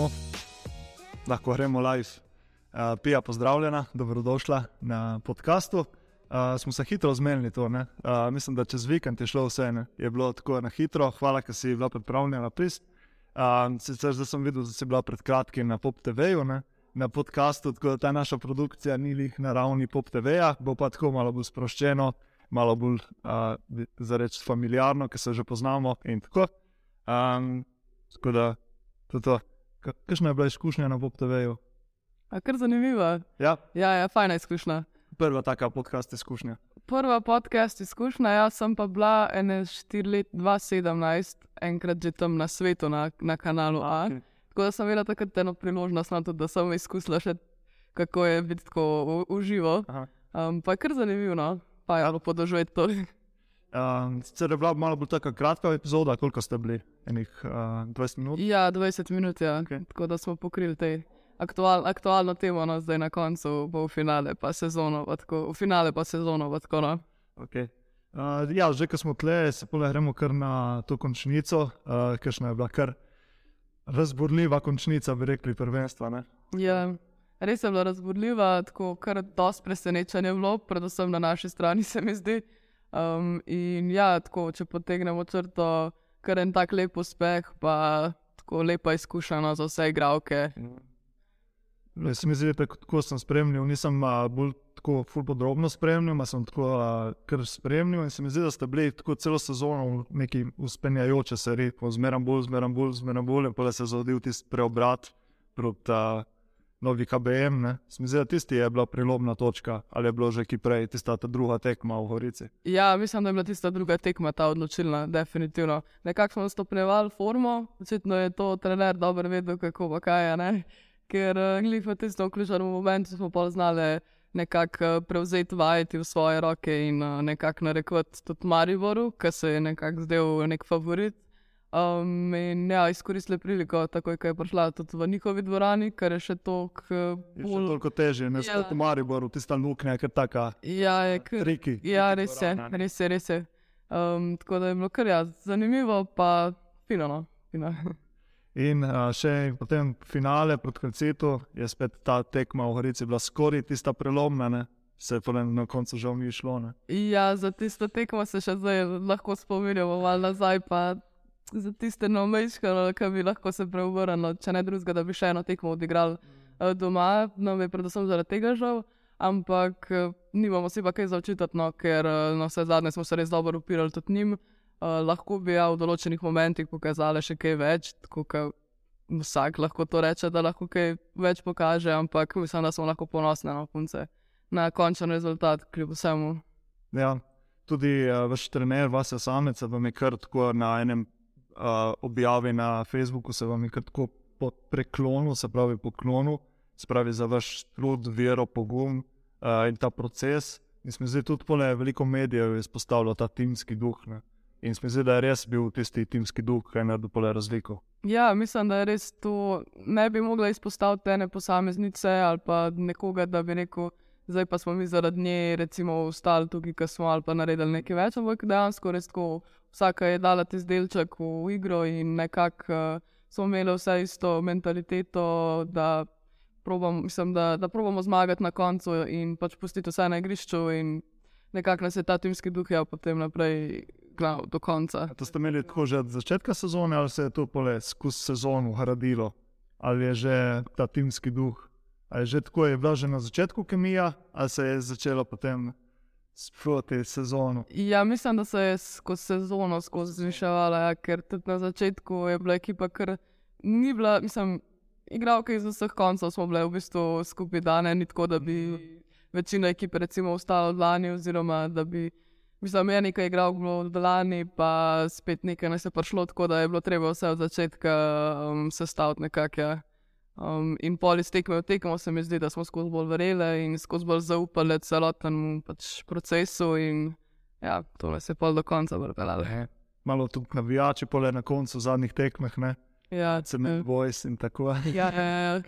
smo, lahko gremo live. Uh, Pija, pozdravljena, dobrodošla na podkastu. Uh, smo se hitro zmenili to. Uh, mislim, da čez vikend je šlo vse, ne? je bilo tako na hitro. Hvala, ker si bila pripravljena na pis. Uh, sicer zdaj sem videl, da si bila pred kratkim na Pop TV-ju, na podkastu, tako da ta naša produkcija ni lih na ravni Pop TV-ja, bo pa tako malo bolj sproščeno, malo bolj uh, za reči familiarno, ker se že poznamo in tako. Um, tako da, to je to. Kakšna je bila izkušnja na Pop TV-ju? Kar zanimivo. Ja, Ja, ja, fajna izkušnja. prva taka podcast izkušnja. Prva podcast izkušnja, jaz sem pa bila ene 4 let, 2017, enkrat že tam na svetu, na, na kanalu A. Okej. Tako da sem imela takrat eno priložnost, na to, da sem izkusila še, kako je biti tako v- v živo. Aha. Um, pa je kar zanimivo, no? pa je bilo podoživeti to. Um, sicer je bila malo bolj taka kratka epizoda, koliko ste bili? Enih uh, 20 minut. Ja, 20 minut, ja. Okej. tako da smo pokrili te. Aktual, aktualno temo, no, zdaj na koncu bo v finale, pa sezono, pa tako, v finale pa sezono. Pa tako, no. Okay. Uh, ja, že ko smo tle, se pole gremo kar na to končnico, uh, ker je bila kar razburljiva končnica, bi rekli, prvenstva. Ne? Ja, res je bila razburljiva, tako kar dosti presenečenja je bilo, predvsem na naši strani, se mi zdi. Um, in ja, tako, če potegnemo črto, kar en tak lep uspeh, pa tako lepa izkušnja za vse igralke. Le, Se mi zdi, da tako sem spremljal, nisem uh, bolj tako podrobno spremljal, ampak sem tako uh, kar spremljal in se mi zdi, da ste bili tako celo sezono v neki uspenjajoče seriji, zmeraj bolj, zmeraj bolj, zmeraj bolj, in pa se je zgodil tisti preobrat proti novi KBM. Ne? Se mi zdi, da tisti je bila prelomna točka, ali je bilo že ki prej, tista ta druga tekma v Gorici. Ja, mislim, da je bila tista druga tekma ta odločilna, definitivno. Nekako smo stopnjevali formo, očitno je to trener dobro vedel, kako pa kaj je. Ne? Ker glih v tistem ključnem momentu smo pa znali nekako uh, prevzeti vajeti v svoje roke in uh, nekako narekovati tudi Mariboru, ki se je nekako zdel nek favorit. Um, in ja, izkoristili priliko, takoj ko je prišla tudi v njihovi dvorani, kar je še toliko uh, Je še bolj. toliko težje, ne Ja. samo v Mariboru, tista luknja, ker taka Ja, je kar. triki. Ja, res je, res je. Res je. Um, tako da je bilo kar ja, zanimivo, pa fino. No? fino. In uh, še potem finale proti Kalcetu je spet ta tekma v Gorici bila skoraj tista prelomna, ne? se pa na koncu žal ni šlo. Ne? Ja, za tisto tekmo se še zdaj lahko spominjamo, malo nazaj. Pa za tiste nomejške, ki bi lahko se preobrnili, če ne drugega, da bi še eno tekmo odigrali eh, doma, nam je predvsem zaradi tega žal. Ampak eh, nimamo si pa kaj zaočitati, no, ker eh, na vse zadnje smo se res dobro upirali tudi njim. Uh, lahko bi ja v določenih momentih pokazali še kaj več, tako kot vsak lahko to reče, da lahko kaj več pokaže, ampak mislim, da smo lahko ponosni na punce, na končen rezultat, kljub vsemu. Ja, tudi uh, vaš trener, vas je samec, vam je kar tako na enem objavi na Facebooku, se vam je tako po preklonu, se pravi poklonu, se pravi za vaš trud, vero, pogum uh, in ta proces. In mi zdi tudi pole veliko medijev je izpostavilo ta timski duh. Ne? In mi zdi, da je res bil tisti timski duh, ki je naredil razliko. Ja, mislim, da je res to. Ne bi mogla izpostaviti ene posameznice ali pa nekoga, da bi rekel, zdaj pa smo mi zaradi nje, recimo, ostali tukaj, ki smo ali pa naredili nekaj več. Ampak dejansko res tako, vsaka je dala ti delček v igro in nekako uh, smo imeli vse isto mentaliteto, da probam, mislim, da, da probamo zmagati na koncu in pač pustiti vse na igrišču. in Nekako nas je ta timski duh ja potem naprej glav do konca. A To ste imeli tako že od začetka sezone, ali se je to pole skozi sezono gradilo, ali je že ta timski duh, ali že tako, je bila že na začetku kemija, ali se je začelo potem sproti sezono. Ja, mislim, da se je skozi sezono skozi zviševala, ja, ker tudi na začetku je bila ekipa, ker ni bila, mislim, igralke iz vseh koncev smo bile v bistvu skupaj dane, ni tako, da bi večina ekipe recimo ostala od lani, oziroma da bi, mislim, je nekaj igral bilo od lani, pa spet nekaj nas je prišlo, tako da je bilo treba vse od začetka um, sestaviti nekako. Ja. Um, in pol iz tekme v tekmo se mi zdi, da smo skozi bolj verjeli in skozi bolj zaupali celotnemu pač, procesu. In, ja, to nas je pol do konca vrpeljalo. Malo tudi navijači, pole na koncu zadnjih tekmeh, ne, Ja, cement voice in tako. ja, ja, ja.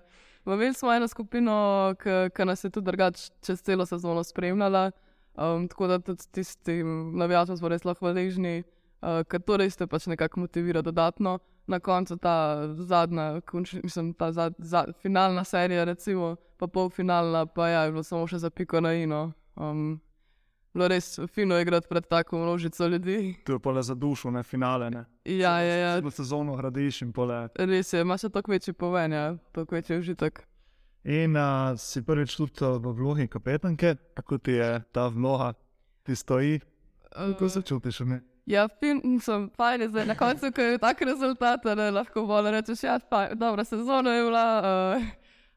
Imeli smo eno skupino, ki nas je tudi drugače čez celo sezono spremljala. Um, tako da tudi tistim navijačem smo res lahko hvaležni. Uh, ker to res te pač nekako motivira dodatno. Na koncu ta zadnja, konč, mislim, ta zad, zad, finalna serija, recimo, pa polfinalna, pa ja, je bilo samo še za piko na ino. Um, bilo res fino igrati pred tako množico ljudi. To je pole za dušo, ne finale. Ne. Ja, ja, ja. V sezono gradiš in pole. Res je, imaš tako večji poven, ja, tako večji užitek. In uh, si prvič tudi v vlogi kapetanke, kako ti je ta vloga, ti stoji, kako se čutiš? Ne? Ja, fin, sem fajn, zdaj na koncu, ko je tak rezultat, da lahko bolj rečeš, ja, pa, dobra sezona je uh,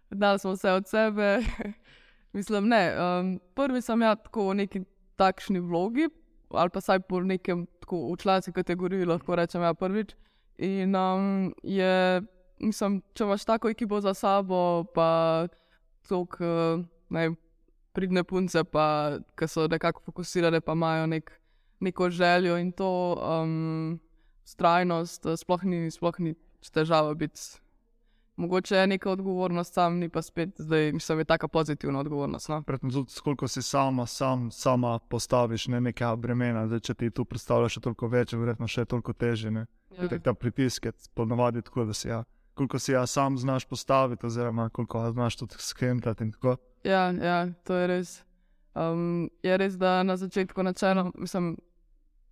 dali smo vse od sebe. Mislim, ne. Um, prvi sem ja tako v neki takšni vlogi, ali pa saj po nekem tako v članski kategoriji, lahko rečem, ja, prvič. In um, je, mislim, če imaš tako ekipo za sabo, pa tok, ne, pridne punce, pa ki so nekako fokusirane, pa imajo nek neko željo in to um, strajnost, sploh ni, sploh ni težava biti. Mogoče je neka odgovornost, sam ni pa spet, zdaj mislim, je taka pozitivna odgovornost. No? Predtem, koliko si sama, sam, sama postaviš ne nekaj bremena, zdaj, če ti tu predstavljaš toliko več, verjetno še toliko teže. Ja. Ta pritisk je ponovadi tako, da si ja. Koliko si ja sam znaš postaviti, oziroma koliko znaš tudi skemtati. Ja, ja, to je res. Um, je res, da na začetku načela, mislim,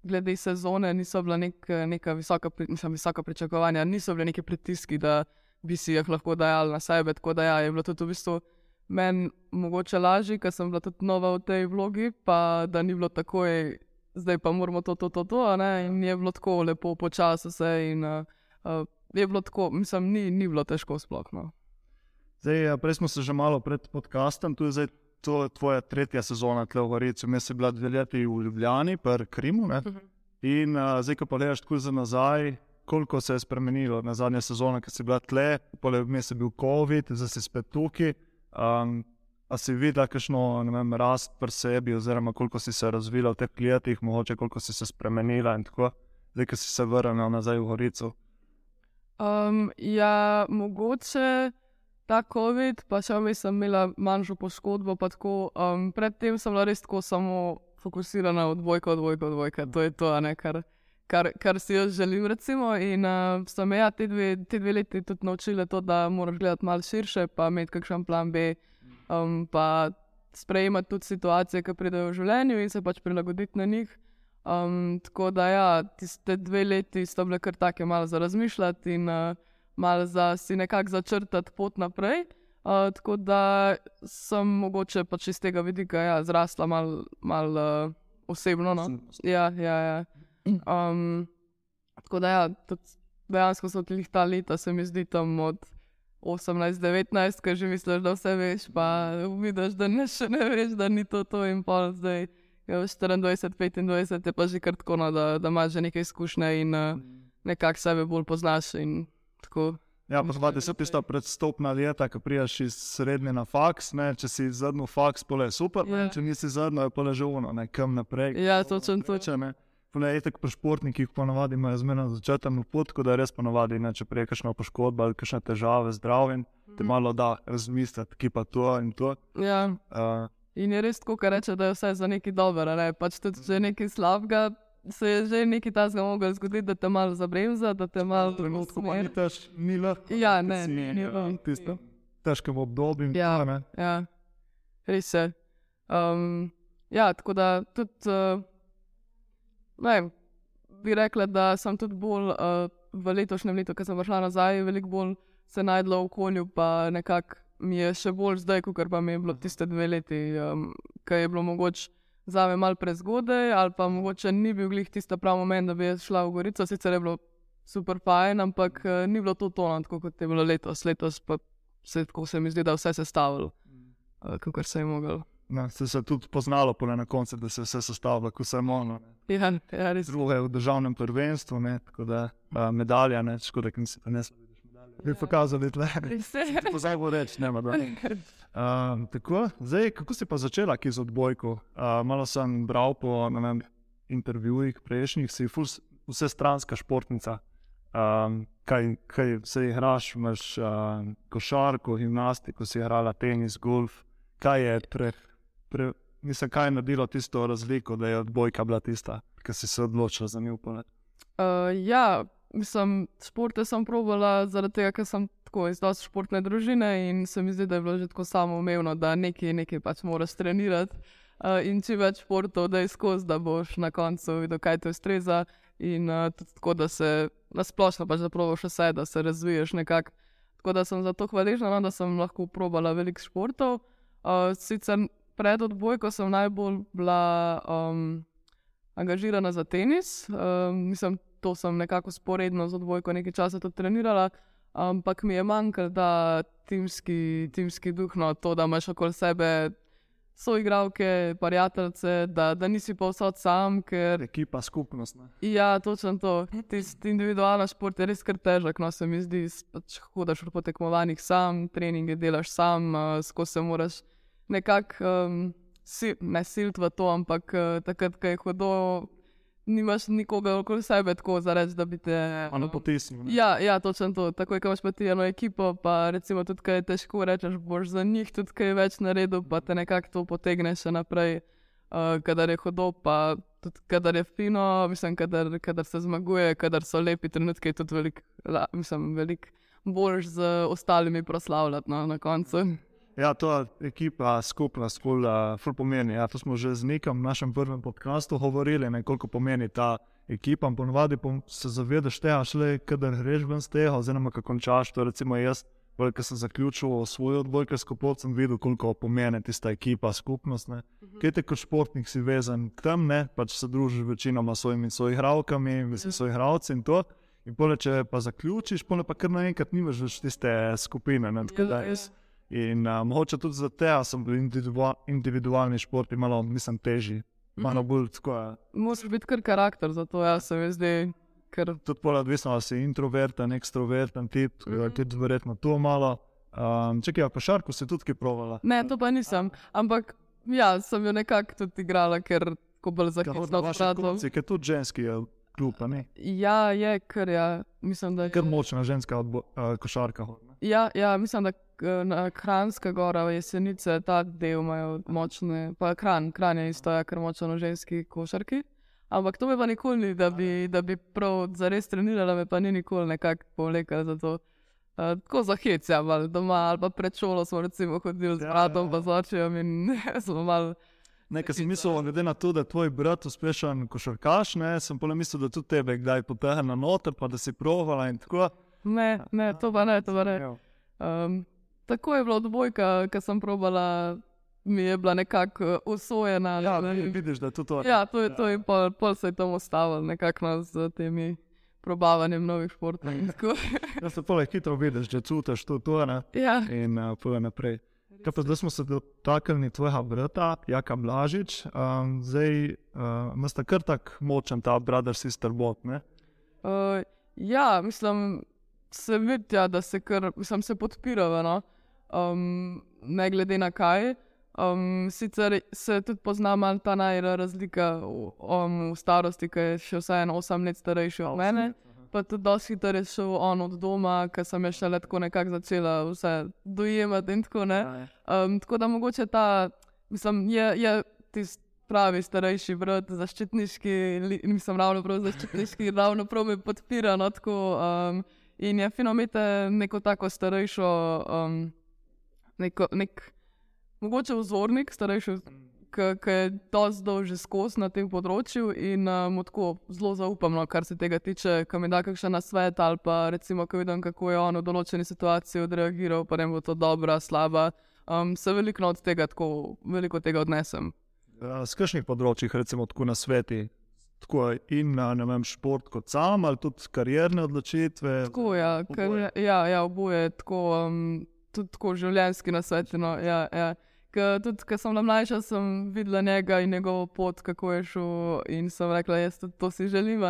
glede sezone, niso bila nek, neka visoka, mislim, visoka pričakovanja, niso bile neke pritiski, da bi si jih lahko dajali na sebe. Tako da ja, je bilo to v bistvu meni mogoče lažje, ker sem bila tudi nova v tej vlogi, pa da ni bilo tako, zdaj pa moramo to, to, to, to. In je bilo tako lepo, počasi vse. In, uh, uh, je bilo tako, mislim, ni, ni bilo težko sploh. No. Zdaj, ja, prej smo se že malo pred podcastom, tu je zdaj to je tvoja tretja sezona, tle v Gorici. Mi smo bili dve leti v Ljubljani, pri Krimu. Uh mhm. -huh. In uh, zdaj, ko pa gledaš tako za nazaj, koliko se je spremenilo na zadnje sezone, ki si bila tle, poleg tega je bil COVID, zdaj si spet tukaj. Um, a si videla, kakšno vem, rast pri sebi, oziroma koliko si se razvila v teh letih, mogoče koliko si se spremenila in tako, zdaj, ko si se vrnila nazaj v Gorico. Um, ja, mogoče ta COVID, pa še vmes sem imela manjšo poškodbo. Um, predtem sem bila res tako samo fokusirana na dvojko, dvojko, dvojko. To je to, kar, kar, kar si jaz želim. Recimo. In uh, so me ja, te, dve, te dve leti tudi naučili to, da moraš gledati malo širše, pa imeti kakšen plan B. Um, pa sprejemati tudi situacije, ki pridejo v življenju in se pač prilagoditi na njih. Um, tako da, ja, tiste dve leti so bile kar take malo za razmišljati. In, uh, malo za si nekako začrtati pot naprej. Uh, tako da sem mogoče pač iz tega vidika ja, zrasla malo mal, uh, osebno. No? Ja, ja, ja. Um, tako da ja, dejansko so ti ta leta, se mi zdi tam od 18-19, ki že misliš, da vse veš, pa vidiš, da ne, še ne veš, da ni to to in pol zdaj. 24-25 je pa že kar tako, no, da, da imaš že nekaj izkušnje in uh, nekako sebe bolj poznaš. In, Tako. Ja, pa zvati se tista predstopna leta, ki prijaš iz srednje na faks. Ne? Če si zadnji faks, pole je super, ja. če nisi zadnji, je pole že uno, nekam naprej. Ja, točno to. Pole je tako pri športnikih, ponovadi imajo zmerno začetno pot, da res ponovadi, ne, če priješ kakšno poškodbo ali kakšne težave z zdravjem, mm. te malo da razmisliti, ki pa to in to. Ja. Uh, in je res tako, kar reče, da je vse za nekaj dobrega, ne? pač tudi če je nekaj slabega se je že nekaj tasega moglo zgoditi, da te malo zabremza, da te malo trenutno pomeni. Ni tež, ni lahko. Ja, ne, ne, ne, ne. Tisto težkem obdobju. Ja, ne. ja, res je. Um, ja, tako da tudi, uh, ne, bi rekla, da sem tudi bolj uh, v letošnjem letu, ko sem prišla nazaj, veliko bolj se najdla v okolju, pa nekako mi je še bolj zdaj, kot pa mi je bilo tiste dve leti, um, ki je bilo mogoče za me malo prezgodaj, ali pa mogoče ni bil glih tisti pravi moment, da bi šla v Gorico. Sicer je bilo super fajn, ampak uh, ni bilo to tono, tako kot je bilo letos. Letos pa se, se mi zdi, da vse se stavilo, uh, kot se je moglo. Na, se je tudi poznalo, na koncu, da se je vse sestavilo, kot se je ono. Ja, ja, res. Druge v državnem prvenstvu, ne, tako da uh, medalja, ne, škoda, ki si prenesel. Bi pokazali, da je to zdaj bo reči, ne moreš. Uh, tako, zdaj, kako si pa začela z odbojko? Uh, malo sem bral po vem, intervjujih prejšnjih, si fus, vse stranska športnica. Um, kaj, kaj se igraš, imaš uh, košarko, gimnastiko, si igrala tenis, golf. Kaj je, pre, pre, mislim, kaj je naredilo tisto razliko, da je odbojka bila tista, ki si se odločila za njo? Uh, ja, mislim, športe sem probala zaradi tega, ker sem tako iz dosti športne družine in se mi zdi, da je bilo že tako samoumevno, da nekaj, nekaj pač moraš trenirati. Uh, in čim več športov, da je skozi, da boš na koncu videl, kaj te ustreza. In uh, tako, da se nasplošno pač zaprobaš vse, da se razviješ nekako. Tako da sem zato hvaležna, no, da sem lahko probala veliko športov. Uh, sicer pred odbojko sem najbolj bila um, angažirana za tenis. Um, mislim, to sem nekako sporedno z odbojko nekaj časa tudi trenirala, ampak mi je manjkalo ta timski, timski duh, no, to, da imaš okoli sebe soigravke, prijatelje, da, da nisi pa vsod sam. Ker... Ekipa, skupnost. Ne? Ja, točno to. Tisti individualni šport je res kar težek, no se mi zdi, pač hodaš po tekmovanjih sam, treninge delaš sam, uh, skozi se moraš nekako. Um, si, ne siliti v to, ampak uh, takrat, ko je hodo, nimaš nikogar okoli sebe, tako za reči, da bi te. Ano potisnil. Ja, ja, točno to. Tako je, ko imaš pa ti eno ekipo, pa recimo tudi, kaj je težko reči, boš za njih tudi kaj več naredil, pa te nekako to potegneš naprej, uh, kadar je hodo, pa tudi kadar je fino, mislim, kadar, kadar se zmaguje, kadar so lepi trenutki, je tudi velik, la, mislim, velik. Boljš z ostalimi proslavljati no, na koncu. Ja, to ekipa, skupnost, kul, uh, pomeni. Ja, to smo že z nekim našim prvim podkastom govorili, ne, koliko pomeni ta ekipa. Ponovadi se zavedaš tega, šele kadar greš ven z tega, oziroma kako končaš. To recimo jaz, ki sem zaključil svoj odbojkarski pot, sem videl, koliko pomeni tista ekipa, skupnost. Uh -huh. Kaj te kot športnik si vezan k tem, ne, pač se družiš večinoma s svojimi soigravkami, mislim, soigravci in to. In pole, če pa zaključiš, pole pa kar naenkrat nimaš več tiste skupine. Ne, In uh, mogoče tudi za te, da sem bil individualni šport, malo mislim, težji, malo mhm. bolj tako. Moraš biti kar karakter za to, jaz se mi zdi. Ker... Tudi pol odvisno, ali si introverten, ekstroverten tip, mm -hmm. tudi verjetno to malo. Um, Čekaj, pa šarko si tudi provala? Ne, to pa nisem, ampak ja, sem jo nekako tudi igrala, ker ko bolj zahtevno vprašala. Si je tudi ženski klub, ne? Ja, je, ker ja, mislim, da je. Ker močna ženska uh, košarka. Ja, ja, mislim, da na Kranjska gora, jesenice, ta del imajo močne, pa kran, kran je isto, ja, ker močno ženski košarki. Ampak to me pa nikoli ni, da bi, da bi prav zares trenirala, me pa ni nikoli nekako povlekla za to. Uh, tako za hec, ja, ali doma, ali pa pred šolo smo recimo hodili z ja, bratom, ja, pa z očem in smo mal. Nekaj sem mislil, glede na to, da je tvoj brat uspešen košarkaš, ne, sem pa mislil, da tudi tebe kdaj potegne na note, pa da si provala in tako. Ne, ne, to pa ne, to pa ne. Um, tako je bilo odbojka, ki sem probala, mi je bila nekako usvojena. Ja, ne, vidiš, da je to to. Ja, to je to in pol, pol se je tam ustavil, nekako z temi probavanjem novih športov. ja, se pa le hitro vidiš, da čutiš to, to ne. Ja. In uh, pojjo naprej. Kaj pa zdaj smo se dotaknili tvojega brata, Jaka Blažič, um, zdaj uh, imaš kar tak močen ta brother sister bot, ne? Uh, ja, mislim, se vidi, ja, da se kar, mislim, se podpirajo, no? Um, ne glede na kaj. Um, sicer se tudi pozna malo ta najra razlika v, um, v starosti, ki je še vseeno 8 let starejši od mene. Pa tudi dosti hitro je šel on od doma, ker sem še le tako nekako začela vse dojemati in tako naprej. Um, tako da mogoče ta, mislim, je, je tisti pravi starejši brat, zaščitniški, nisem ravno prav zaščitniški, ravno prav me podpira. No, tako, um, In je fino imeti neko tako starejšo, um, neko, nek, mogoče vzornik, starejši, ki je dosti dolg že skozi na tem področju in um, tako zelo zaupam, no, kar se tega tiče, ki mi da kakšen svet ali pa recimo, ko vidim, kako je on v določeni situaciji odreagiral, pa ne bo to dobra, slaba. Um, se veliko od tega, tako veliko tega odnesem. Z kakšnih področjih, recimo, tako na svetu, tako in na vem, šport kot sam, ali tudi karierne odločitve. Tako, ja, kar, ja, ja, oboje, tako, um, tudi tako življenjski na svetu. No, ja, ja. Tudi, ko sem mlajša, sem videla njega in njegovo pot, kako je šel, in sem rekla, da to, to si želim.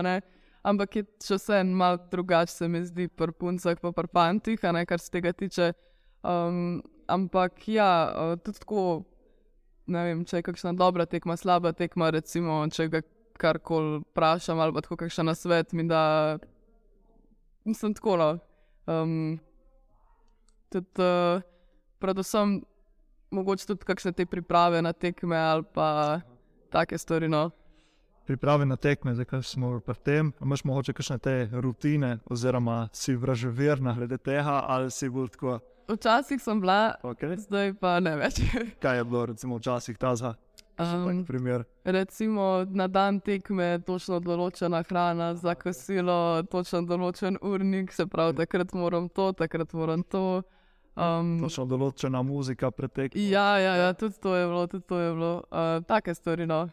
Ampak je še vse en mal drugače, se mi zdi, pri puncah, pa pri pantih, kar se tega tiče. Um, ampak ja, tudi tako, ne vem, če je kakšna dobra tekma, slaba tekma, recimo, če ga karkoli vprašam, ali pa tako kakšen na svet, mi da nisem tako. No. Um, tudi, uh, predvsem, mogoče tudi kakšne te priprave na tekme ali pa take stvari. No. priprave na tekme, zdaj smo pri tem, imaš mogoče kakšne te rutine, oziroma si vraževerna glede tega, ali si bolj tako. Včasih sem bila, Okay. zdaj pa ne več. Kaj je bilo, recimo, včasih ta za Um, primer? recimo na dan tekme točno določena hrana, za kosilo, točno določen urnik, se pravi, takrat moram to, takrat moram to. Um, Točno določena muzika pretek. Ja, ja, ja, tudi to je bilo, tudi to je bilo. Uh, take stvari, no.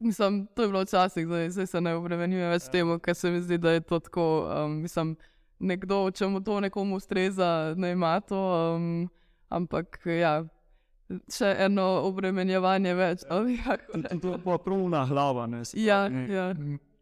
Mislim, to je bilo včasih, zdaj, zdaj se ne obremenjujem več temu, ker se mi zdi, da je to tako. Um, mislim, nekdo, če mu to nekomu ustreza, ne ima to. Um, ampak ja, še eno obremenjevanje več. no, kako ne. To je pa pruna glava, ne. se Ja, ja.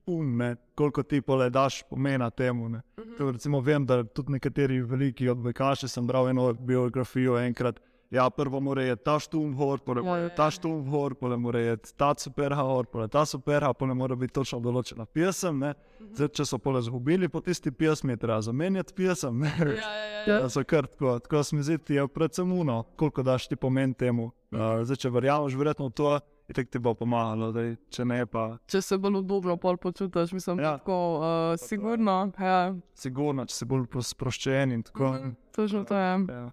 Un, ne, koliko ti pole daš pomena temu. Ne. To, recimo, vem, da tudi nekateri veliki odbojkaši sem bral eno biografijo enkrat. Ja, prvo mora je ta štum gor, Ja, mora ja, je ta štum gor, potem mora je ta superha gor, potem ta superha, potem mora biti točno določena pesem. ne. Zdaj, če so pole zgubili po tisti pesmi, je treba zamenjati pesem. ne. Ja, ja, ja, ja. Da so kar tako, tako se mi zdi, je predvsem uno, koliko daš ti pomen temu. Uh, zdaj, če verjameš verjetno to, je tako ti bo pomagalo, daj, če ne pa Če se bolj pol počutiš, mislim, Ja. tako uh, sigurno. Ja. sigurno, če si bolj sproščen in tako. Mhm, Točno to je. Ja.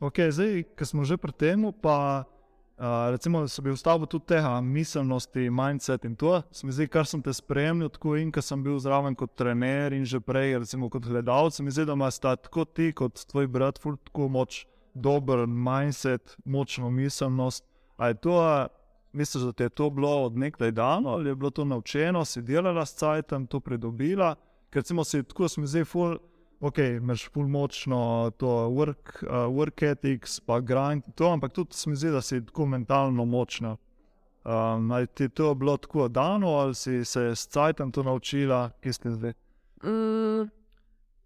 Okay, zdaj, ko smo že pri tem, pa uh, recimo, da se bi ustavil tudi tega miselnosti, mindset in to. Se mi zdi, kar sem te spremljal, tako in ko sem bil zraven kot trener in že prej, recimo kot gledalec, mi zdi, da imaš tako ti kot tvoj brat, tako moč, dober mindset, močno miselnost. A je to, misliš, da ti je to bilo od nekdaj dano ali je bilo to naučeno, si delala s cajtom, to pridobila? Ker recimo si tako, mi zdi, ful ok, imaš ful močno to work, uh, work ethics, pa grind, in to, ampak tudi se mi zdi, da si tako mentalno močna. Um, ali ti je to bilo tako dano, ali si se s cajtom to naučila, ki ste zdaj? Mm,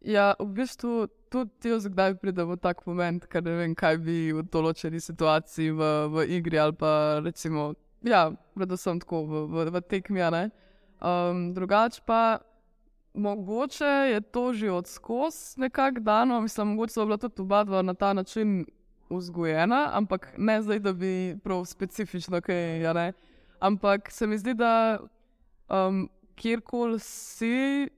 ja, v bistvu tudi jaz kdaj pridem v tak moment, ker ne vem, kaj bi v določeni situaciji v, v igri ali pa recimo, ja, predvsem tako v, v, v tekmi. a ne. Um, drugače pa mogoče je to že od skos nekako dano, mislim, mogoče so bila tudi oba dva na ta način vzgojena, ampak ne zdaj, da bi prav specifično kaj. a ne. Ampak se mi zdi, da um, kjerkoli si,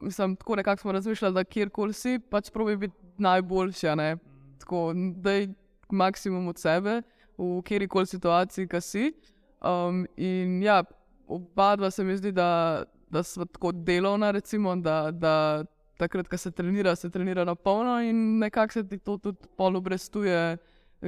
mislim, tako nekako smo razmišljali, da kjerkoli si, pač probi biti najboljši. a ne. Tako, da je maksimum od sebe v kjerkoli situaciji, ki si. Um, in ja, oba dva se mi zdi, da, da smo tako delovna, recimo, da, da takrat, ko se trenira, se trenira na polno in nekako se ti to tudi pol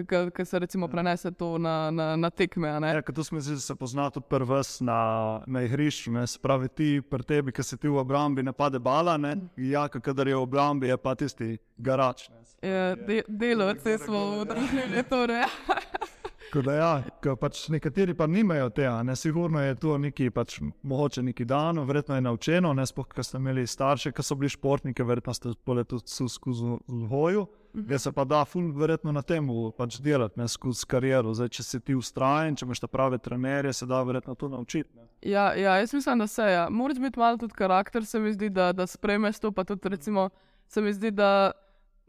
Ker se recimo prenese to na, na, na tekme. ne. Ja, to se da se pozna tudi pri vas na, na igrišču. Ne? Se pravi, ti pri tebi, ki si ti v obrambi, ne pade bala, ne? ja, kadar je v obrambi, je pa tisti garač. Ne? Ja, de, delovci smo v družbi, torej. Da ja, pač nekateri pa nimajo tega, ne sigurno je to neki pač mogoče neki dan, verjetno je naučeno, ne spoh, ker ste imeli starše, ki so bili športniki, verjetno ste pole tudi skozi vzgoju. Jaz se pa da ful verjetno na tem pač delati, ne skozi kariero. Zdaj, če si ti ustrajen, če imaš prave trenerje, se da verjetno to naučiti. Ne? Ja, ja, jaz mislim, da se je. Moraš biti malo tudi karakter, se mi zdi, da, da spremeš to. Pa tudi, recimo, se mi zdi, da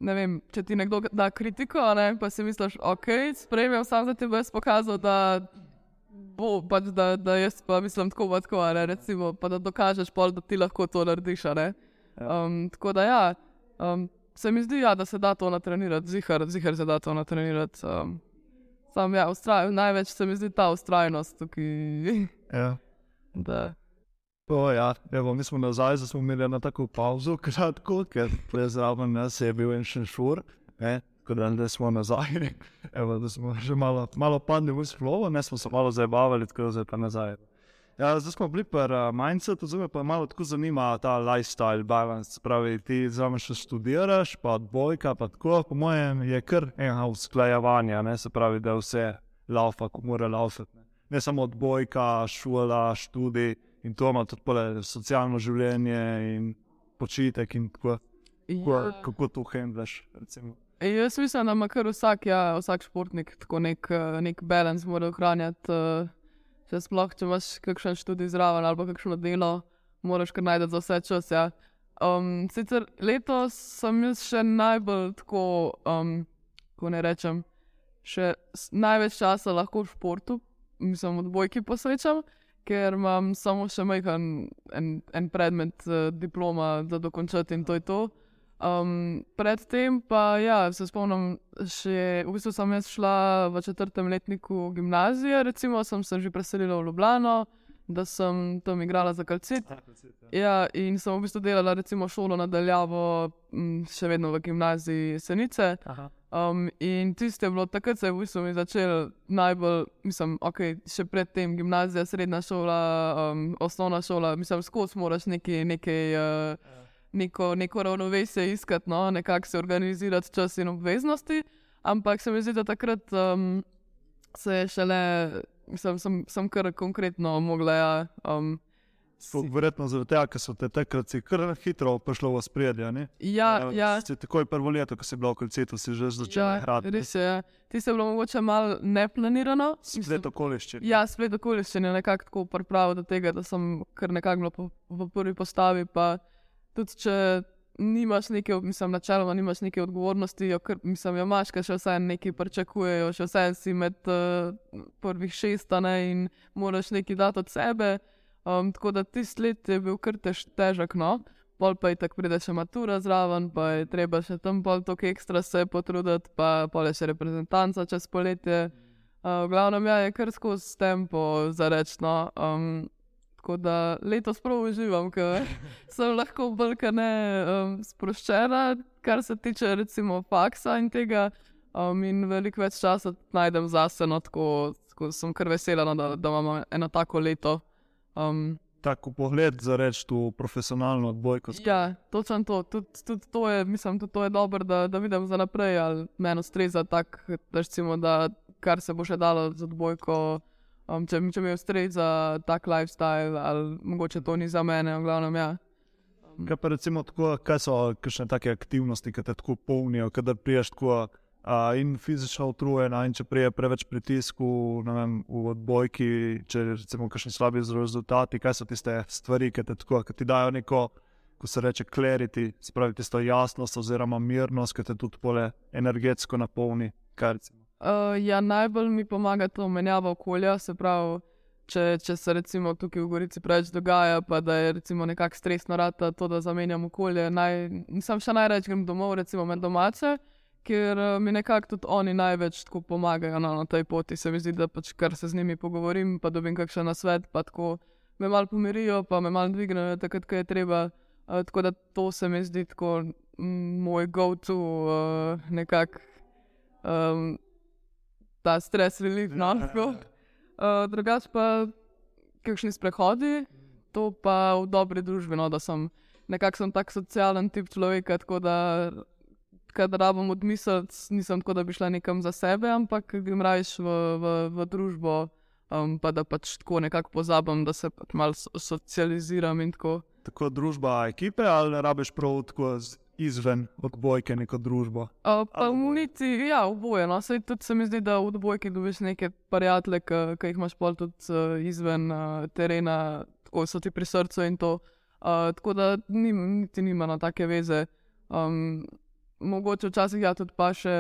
ne vem, če ti nekdo da kritiko, ne, pa si misliš, ok, spremem, sam za tebe pokazal, da bo pač, da, da jaz pa mislim tako, pa tako, a ne, recimo, pa da dokažeš pol, da ti lahko to narediš. ne. Um, tako da ja, um, se mi zdi, ja, da se da to natrenirati, zihar, zihar se da to natrenirati. Um, sam, ja, ustraj, največ se mi zdi ta ustrajnost tukaj. Ja. Da. O, ja, evo, mi smo nazaj, zdaj smo imeli na tako pauzo, kratko, ker je zraven nas je bil en še šur, ne, tako da zdaj smo nazaj. Evo, da smo že malo, malo padli v slovo, ne smo se malo zabavali, tako da zdaj pa nazaj. Ja, zdaj smo bili pri uh, mindsetu, zdaj me pa malo tako zanima ta lifestyle balance. Pravi, ti zraven še študiraš, pa odbojka, pa tako, po mojem, je kar eno usklajevanje, ne, se pravi, da vse laufa, ko mora laufati. Ne. ne samo odbojka, šola, študij in to ima tudi pole socialno življenje in počitek in tako. Kako, Ja. kako to hendlaš, recimo. Jaz mislim, da ima kar vsak, ja, vsak športnik tako nek, eh, nek balans mora ohranjati. eh, Če sploh, če imaš kakšen študij zraven ali kakšno delo, moraš kar najti za vse čas. Ja. Um, sicer letos sem jaz še najbolj tako, um, ko ne rečem, še največ časa lahko v športu, mislim, odbojki posvečam. Ker imam samo še majhen en, en predmet, uh, diploma, da dokončati in to je to. Um, predtem pa ja, se spomnim, še, v bistvu sem jaz šla v četrtem letniku gimnazije, recimo sem se že preselila v Ljubljano, da sem tam igrala za kalcit. Ja, in sem v bistvu delala recimo šolo nadaljavo, še vedno v gimnaziji Senice. Um, in tisto je bilo takrat, se je v bistvu mi začel najbolj, mislim, ok, še predtem gimnazija, srednja šola, um, osnovna šola, mislim, skozi moraš nekaj, nekaj, uh, neko, neko ravnovesje iskati, no, nekako se organizirati čas in obveznosti. Ampak se mi zdi, da takrat um, se je šele, mislim, sem, sem kar konkretno mogla. Ja, um, Sploh Verjetno zaradi tega, ker so te takrat si kar hitro prišlo v spredje. ja, ja, Si takoj prvo leto, ko si bila v Kolcetu, si že začela ja, igrati. res je. ja. Ti se je bilo mogoče malo neplanirano. Splet okoliščin. Ja, splet okoliščine nekako tako pripravil do tega, da sem kar nekako bila po, v prvi postavi. Pa tudi če nimaš neke, mislim, načeloma nimaš neke odgovornosti, jo, kar, mislim, jo imaš, ker še vse nekaj pričakujejo, še vse si med uh, prvih šest a ne, in moraš nekaj dati od sebe. Um, tako da tisti let je bil kar tež, težek, no. Pol pa je tako pride še matura zraven, pa je treba še tam pol toliko ekstra se potruditi, pa pol je še reprezentanca čez poletje. Uh, v glavnem ja, je kar skozi tempo za rečno. Um, tako da letos prav uživam, ker sem lahko bolj kot ne um, sproščena, kar se tiče recimo faksa in tega. Um, in veliko več časa najdem zase, no, tako, tako sem kar vesela, no, da, da imam eno tako leto. Um, Tako pogled za reči tu profesionalno odbojko. Ja, točno to. Tudi tud to je, mislim, tudi to je dobro, da, da vidim za naprej, ali meni ustreza tako, da, recimo, da kar se bo še dalo z odbojko. Um, če, če mi ustreza tak lifestyle, ali mogoče to ni za mene, v glavnem ja. Kaj pa recimo tako, kaj so kakšne take aktivnosti, ki te tako polnijo, kadar priješ tako a, in fizično utrujena, in če prije preveč pritisku ne vem, v odbojki, če recimo kakšni slabi rezultati, kaj so tiste stvari, ki te tako, ki ti dajo neko, ko se reče clarity, spravi tisto jasnost oziroma mirnost, ki te tudi pole energetsko napolni. Kaj recimo? Uh, ja, najbolj mi pomaga to menjava okolja, se pravi, če, če se recimo tukaj v Gorici preveč dogaja, pa da je recimo nekako stresno rata to, da zamenjam okolje. Naj, nisem še najraje grem domov, recimo med domače, ker uh, mi nekako tudi oni največ tako pomagajo no, na tej poti. Se mi zdi, da pač kar se z njimi pogovorim, pa dobim kakšen nasvet, pa tako me malo pomirijo, pa me malo dvignejo takrat, ko je treba. Uh, tako da to se mi zdi tako mm, moj go-to uh, nekako. Um, ta stres relief, no, tako. Uh, drugač pa kakšni sprehodi, to pa v dobri družbi, no, da sem nekako sem tak socialen tip človeka, tako da kadar rabim odmisliti, nisem tako, da bi šla nekam za sebe, ampak grem rajš v, v, v družbo, um, pa da pač tako nekako pozabim, da se pač malo so- socializiram in tako. Tako družba ekipe ali rabiš prav tako izven odbojke neko družbo? Uh, pa v? Nici, ja, oboje. No. Sej tudi se mi zdi, da v odbojki dobiš neke prijatelje, ki jih imaš pol tudi uh, izven uh, terena, tako so ti pri srcu in to. Uh, tako da nim, niti nima na take veze. Um, mogoče včasih ja tudi pa še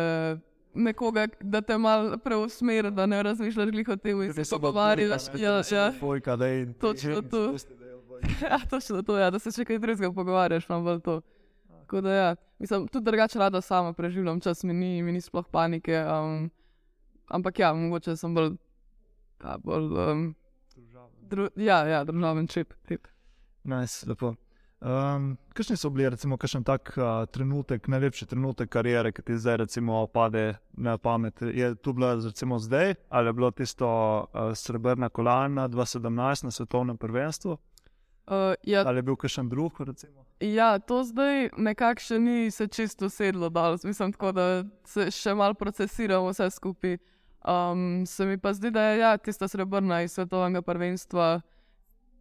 nekoga, da te malo preusmeri, da ne razmišljaš glih o tem, in se pogovarjaš. Ja, ja. Dvojka, da je Točno to. ja, točno to, ja, da se še kaj drugega pogovarjaš, no bolj to. Tako da, ja, mislim, tudi drugače rada sama preživljam čas, mi ni, mi ni sploh panike. Um, ampak ja, mogoče sem bolj, ja, bolj um, dru, ja, ja, državen čip. tip. Nice, lepo. Um, kakšni so bili, recimo, kakšen tak uh, trenutek, najlepši trenutek kariere, ki ti zdaj, recimo, pade na pamet? Je to bilo, recimo, zdaj, ali je bilo tisto uh, srebrna kolajna 2017 na svetovnem prvenstvu, Uh, ja, ali je bil kakšen drug, recimo? ja, to zdaj nekako še ni se čisto sedlo, dal. mislim, tako da se še malo procesiramo vse skupaj. Um, se mi pa zdi, da je ja, tista srebrna iz svetovnega prvenstva,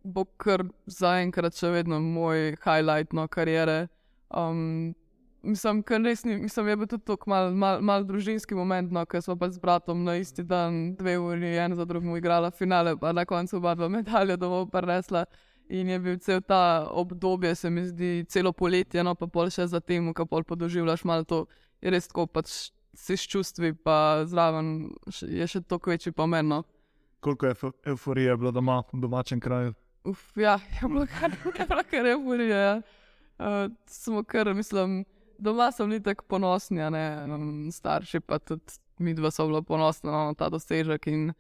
bo kar zaenkrat še vedno moj highlight no, kariere. Um, mislim, ker res ni, mislim, je bil tudi tako mal, mal, mal družinski moment, no, ker smo pa z bratom na isti dan, dve uri, en za drugim igrala finale, pa na koncu oba dva medalja domov prinesla. In je bil cel ta obdobje, se mi zdi, celo poletje, no pa pol še za tem, ko pol podoživljaš malo to, je res tako, pač si s čustvi, pa zraven je še toliko večji pomen. No. koliko je euf- euforije bilo doma, v domačem kraju. Uf, ja, je bilo kar, je bilo kar euforija. Ja. Uh, smo kar, mislim, doma so bili tako ponosni, ne um, starši, pa tudi mi dva so bili ponosni na ta dosežek. In,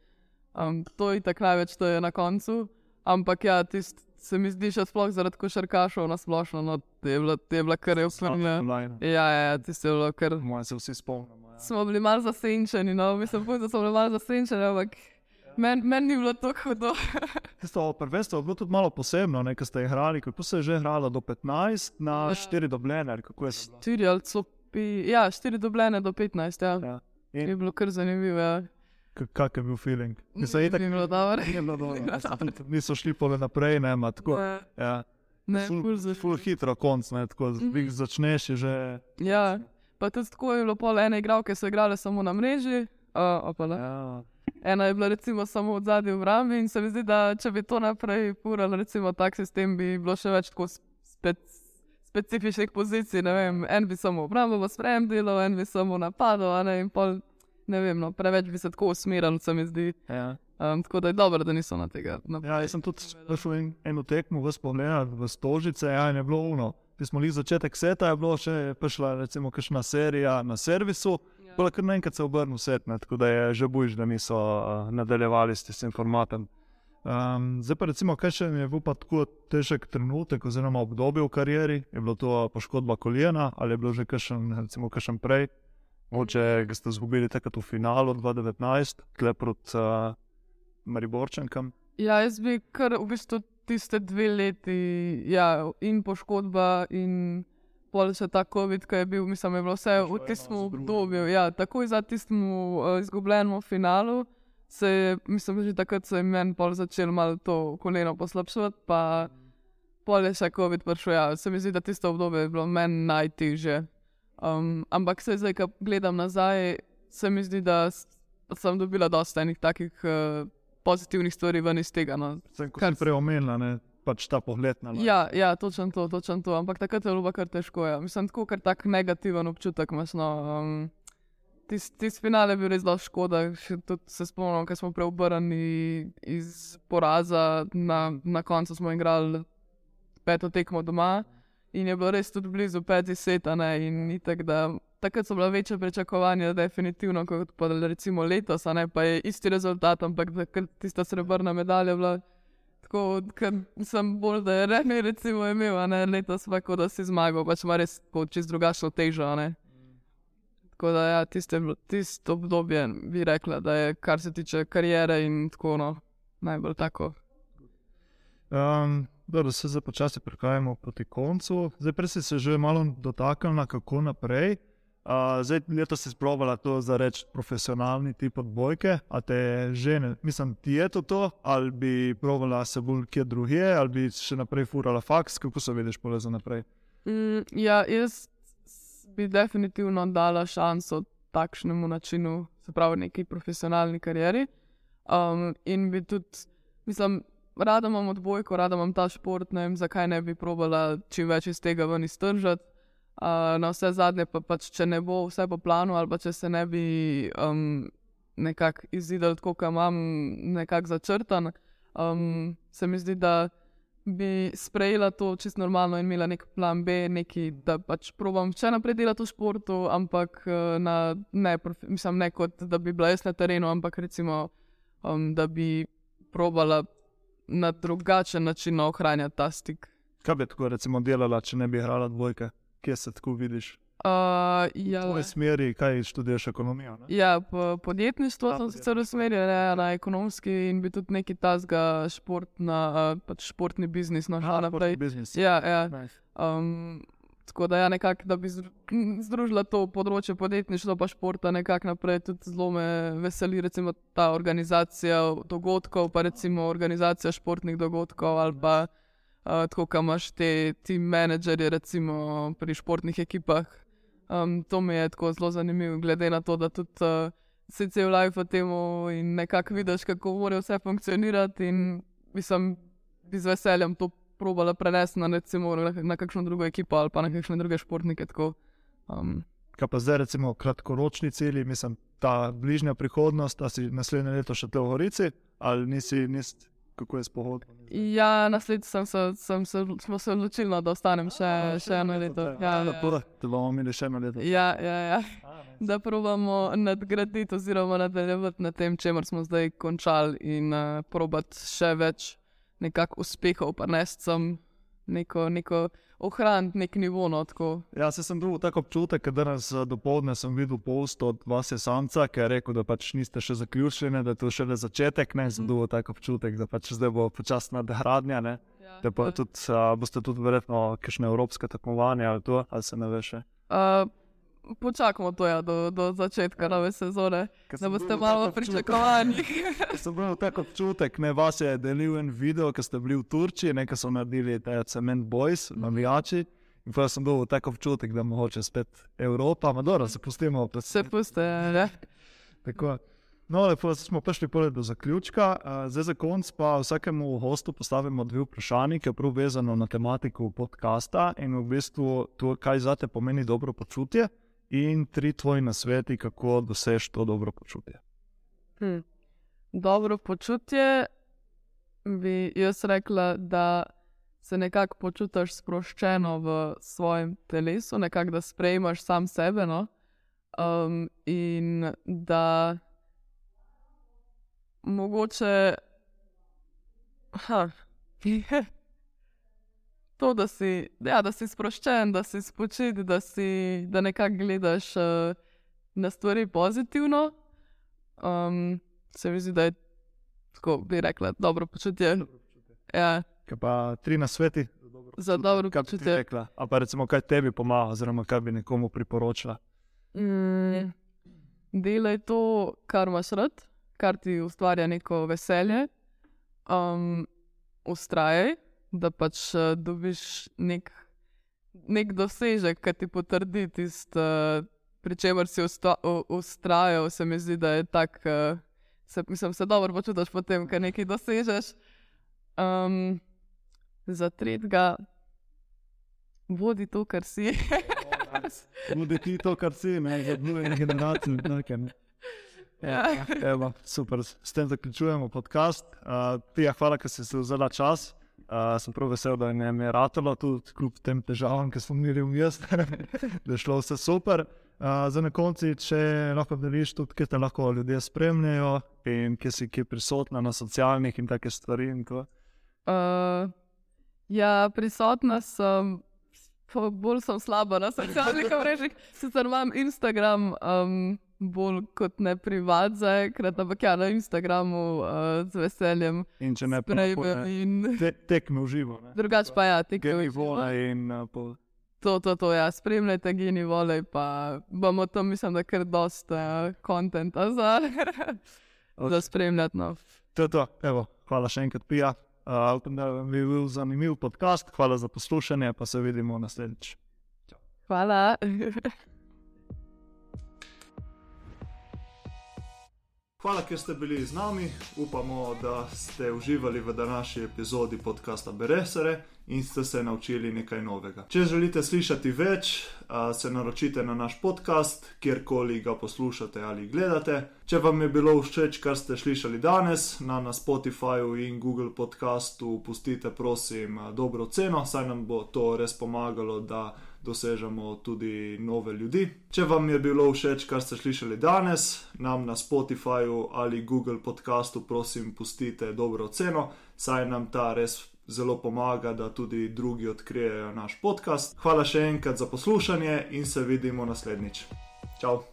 um, to je tako največ, to je na koncu. Ampak ja, tist, se mi zdi še sploh zaradi košarkašov na splošno, no, je bila, je bila kar. Online. Ja, ja, tisto je bilo kar. Moje se vsi spomnimo. Ja. Smo bili malo zasenčeni, no, mislim, da smo bili malo zasenčeni, ampak meni men ni bilo tako hudo. Tisto prvenstvo je bilo tudi malo posebno, nekaj ste igrali, kako se je že igralo do 15 na Ja. 4 dobljene. ali Kako je to? Štiri ali so pi, ja, štiri dobljene do 15, ja. Ja. Je In bilo kar zanimivo. Ja. Kak je bil feeling? Mislim, itak, Ni bilo dobro. ni bilo dobro. Niso šli pole naprej, ne, ma, tako. Ne, Ja. Ne, Ful- ful za Ful hitro konc, ne, tako mm. začneš je že. Ja, pa tudi tako je bilo pol ene igralke, so igrale samo na mreži. Uh, opala. Ja. Ena je bila recimo samo od zadaj v rambi in se mi zdi, da če bi to naprej purali, recimo tak sistem, bi bilo še več tako spet. Specifičnih pozicij, vem, en bi samo obrambo sprejem delal, en bi samo napadal, in pol, ne vem, no, preveč bi se tako usmeril, se mi zdi. Ja. Um, tako da je dobro, da niso na tega. Na... Ja, jaz sem tudi prišel en, eno tekmo v spogled v Stožice, ja, in je bilo uno. Ti smo bili začetek seta, je bilo še prišla recimo kakšna serija na servisu, Ja. pa kar naenkrat se obrnil set, ne, tako da je že bojiš, da niso uh, nadaljevali s tem formatom. Um, zdaj pa recimo, kaj še je bil pa tako težek trenutek oziroma obdobje v karieri, je bilo to poškodba koljena ali je bilo že kakšen, recimo kakšen prej, mogoče ga ste izgubili takrat v finalu 2019, tle proti uh, Mariborčankam. Ja, jaz bi kar v bistvu tiste dve leti, ja, in poškodba, in pol še ta COVID, ki je bil, mislim, je bilo vse v tistem drugim. obdobju. Ja, takoj za tistim uh, izgubljenim finalu. Se je, mislim, že takrat se je meni pol začelo malo to koleno poslabšati, pa pol je še COVID prišel. Ja, se mi zdi, da tisto obdobje je bilo meni najtežje. Um, ampak se zdaj, ko gledam nazaj, se mi zdi, da sem dobila dosta enih takih uh, pozitivnih stvari ven iz tega. No. Sem, Kar prej omenila, ne, pač ta pogled na live. Ja, ja, točno to, točno to. Ampak takrat je bilo kar težko. Ja. Mislim, tako kar tak negativen občutek imaš. No. Um, Tisti tis finale je bil res zelo škoda. Še tudi se spomnim, ker smo preobrnili iz poraza, na, na koncu smo igrali peto tekmo doma in je bilo res tudi blizu petih seta. Ne, in itak, da, takrat so bila večja pričakovanja, definitivno, kot pa recimo letos, ne pa je isti rezultat, ampak takrat tista srebrna medalja bila. Tako, ker sem bolj, da je remi, recimo, imel, ne letos, pa kot da si zmagal, pač ima res čist drugačno težo. ne. Tako da, ja, bilo- tisto obdobje bi rekla, da je, kar se tiče kariere in tako, no, najbolj tako. Um, Dobro, se zdaj počasi prihajamo proti koncu. Zdaj, prej si se že malo dotaknila, kako naprej. Uh, zdaj, leta si sprobala to za reči profesionalni tip odbojke, a te žene, mislim, ti je to to, ali bi probala se bolj kje drugje, ali bi še naprej furala faks, kako se vidiš pole za naprej. Mm, ja, jaz bi definitivno dala šanso takšnemu načinu, se pravi neki profesionalni karieri. Um, in bi tudi, mislim, rada imam odbojko, rada imam ta šport, ne vem, zakaj ne bi probala čim več iz tega ven iztržati. Uh, na vse zadnje pa pač, če ne bo vse po planu, ali pa če se ne bi um, nekako izidel tako, kot imam nekako začrtan, um, se mi zdi, da bi sprejela to čisto normalno in imela nek plan B, neki, da pač probam še naprej delati v športu, ampak eh, na, ne, mislim, ne kot da bi bila jaz na terenu, ampak recimo, um, da bi probala na drugačen način ohranjati ta stik. Kaj bi tako recimo delala, če ne bi igrala dvojke? Kje se tako vidiš? Uh, V ja, tvoji smeri, kaj študiraš ekonomijo? Ne? Ja, po, podjetništvo A, sem sicer podjetništvo. usmerjen ne, na ekonomski in bi tudi neki tasga športna, uh, pač športni biznis no, šla naprej. Biznis. Ja, ja. Nice. Um, tako da, ja, nekako, da bi zdru- m, združila to področje podjetništva in športa nekako naprej, tudi zelo me veseli recimo, ta organizacija dogodkov, pa recimo organizacija športnih dogodkov ali pa uh, tako, kam imaš te tim menedžerje recimo pri športnih ekipah. Um, to mi je tako zelo zanimivo, glede na to, da tudi uh, si cel life v tem in nekako vidiš, kako mora vse funkcionirati. Mislim, bi z veseljem to probala prenesti na, recimo, na, kakšno drugo ekipo ali pa na kakšne druge športnike. Tako, um, Kaj pa zdaj, recimo, kratkoročni cilji, mislim, ta bližnja prihodnost, da si naslednje leto še te v Gorici, ali nisi, nisi kako je s pohodom? Ja, naslednjič sem se, sem se, smo se odločili, no, da ostanem še, A, še eno leto. Ja, ja, ja. Da bomo imeli še eno leto. Ja, ja, ja. Da probamo nadgraditi oziroma nadaljevati na tem, čemer smo zdaj končali in uh, probati še več nekako uspehov, pa ne sem neko, neko ohraniti nek nivo. No, tako. Ja, se sem dobil tako občutek, da danes do povdne sem videl post od vas, samca, ki je rekel, da pač niste še zaključili, da je to šele začetek. Ne, sem dobil tako občutek, da pač zdaj bo počasna nadgradnja. Ne. Ja. Da pa tudi, uh, boste tudi verjetno kakšne evropske tekmovanja ali to, ali se ne veš. še? Uh, počakamo to ja, do, do začetka nove sezone, da boste malo tak pričakovani. Sem imel tako občutek, ne vas je delil en video, ki ste bili v Turčiji, nekaj so naredili te Cement Boys, navijači. In pa sem dobil tako občutek, da mogoče spet Evropa, ma dobro, se pustimo. pa Se puste, ne? Tako. No, lepo smo prišli do zaključka. Zdaj za konc pa vsakemu gostu postavimo dve vprašanji, ki je prav vezano na tematiko podcasta in v bistvu to, kaj za te pomeni dobro počutje, in tri tvoji nasveti, kako doseči to dobro počutje. Hm. Dobro počutje bi jaz rekla, da se nekako počutiš sproščeno v svojem telesu, nekako da sprejmaš sam sebe. No? Um, in da mogoče. Ha. To, da si, ja, da si sproščen, da si spočit, da, si, da nekako gledaš uh, na stvari pozitivno. Um, se mi zdi, da je tako, bi rekla, dobro počutje. Ja, Kaj pa tri nasveti za dobro Kaj počutje. rekla? A pa recimo, kaj tebi pomaga, oziroma kaj bi nekomu priporočila. Mm, delaj to, kar imaš rad, kar ti ustvarja neko veselje. Um, ustrajaj, da pač uh, dobiš nek, nek dosežek, ki ti potrdi tisto, uh, pri čemer si usta- u- ustrajal. Se mi zdi, da je tak, uh, se, mislim, se dobro počutiš potem, ko nekaj dosežeš. Um, za tretjega, vodi to, kar si. Budi ti to, kar si, ne za druge generacije. nekaj, ne. Ja. Evo, super, s tem zaključujemo podcast. Uh, Tija, hvala, ker si se vzela čas. Uh, sem prav vesel, da je ratalo, tudi kljub tem težavam, ki smo imeli v mestu, da je šlo vse super. Uh, za na koncu, če lahko deliš tudi, kje te lahko ljudje spremljajo in kje si kje prisotna na socialnih in take stvari. In to. Uh, ja, prisotna sem, bolj sem slaba na socialnih mrežah. Sicer imam Instagram, um, bolj kot ne privat zaenkrat, ampak ja, na Instagramu uh, z veseljem In če ne, lahko, ne, in te, tekme v živo. ne. drugače pa ja, tekme. Geni vole in uh, po, To, to, to, ja, spremljajte geni vole, pa bomo tam, mislim, da kar dosta kontenta za, za spremljati. No. To to. Evo, hvala še enkrat, Pija. Uh, upam, da vam je bil zanimiv podcast. Hvala za poslušanje, pa se vidimo naslednjič. Hvala. Hvala, ker ste bili z nami. Upamo, da ste uživali v današnji epizodi podcasta Beresere in ste se naučili nekaj novega. Če želite slišati več, se naročite na naš podcast, kjerkoli ga poslušate ali gledate. Če vam je bilo všeč, kar ste slišali danes, na, na Spotifyju in Google podcastu pustite, prosim, dobro ceno, saj nam bo to res pomagalo, da dosežemo tudi nove ljudi. Če vam je bilo všeč, kar ste slišali danes, nam na Spotifyju ali Google podcastu, prosim, pustite dobro oceno, saj nam ta res zelo pomaga, da tudi drugi odkrijejo naš podcast. Hvala še enkrat za poslušanje in se vidimo naslednjič. Ciao!